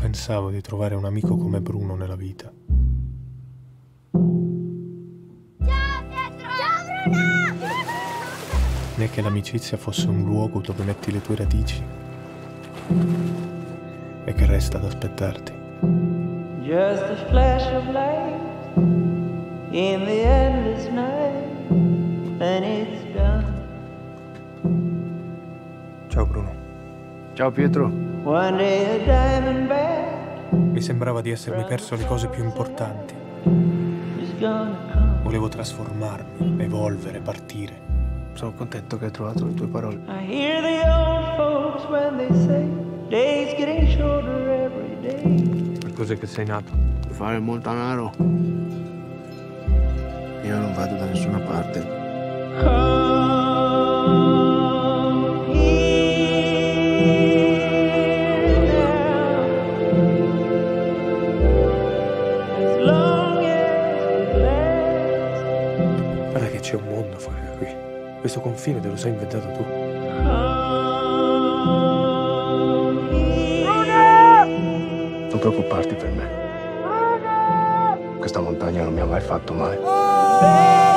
pensavo di trovare un amico come Bruno nella vita. Ciao Pietro! Ciao Bruno! Né che l'amicizia fosse un luogo dove metti le tue radici e che resta ad aspettarti. Just a flash of light in the endless night, and it's done. Ciao Bruno. Ciao Pietro. One day a diamond back Mi sembrava di essermi perso le cose più importanti. Volevo trasformarmi, evolvere, partire. Sono contento che hai trovato le tue parole. Per cos'è che sei nato? Per fare molto denaro. Io non vado da nessuna parte. Guarda che c'è un mondo fuori da qui. Questo confine te lo sei inventato tu. Non preoccuparti per me. Questa montagna non mi ha mai fatto male.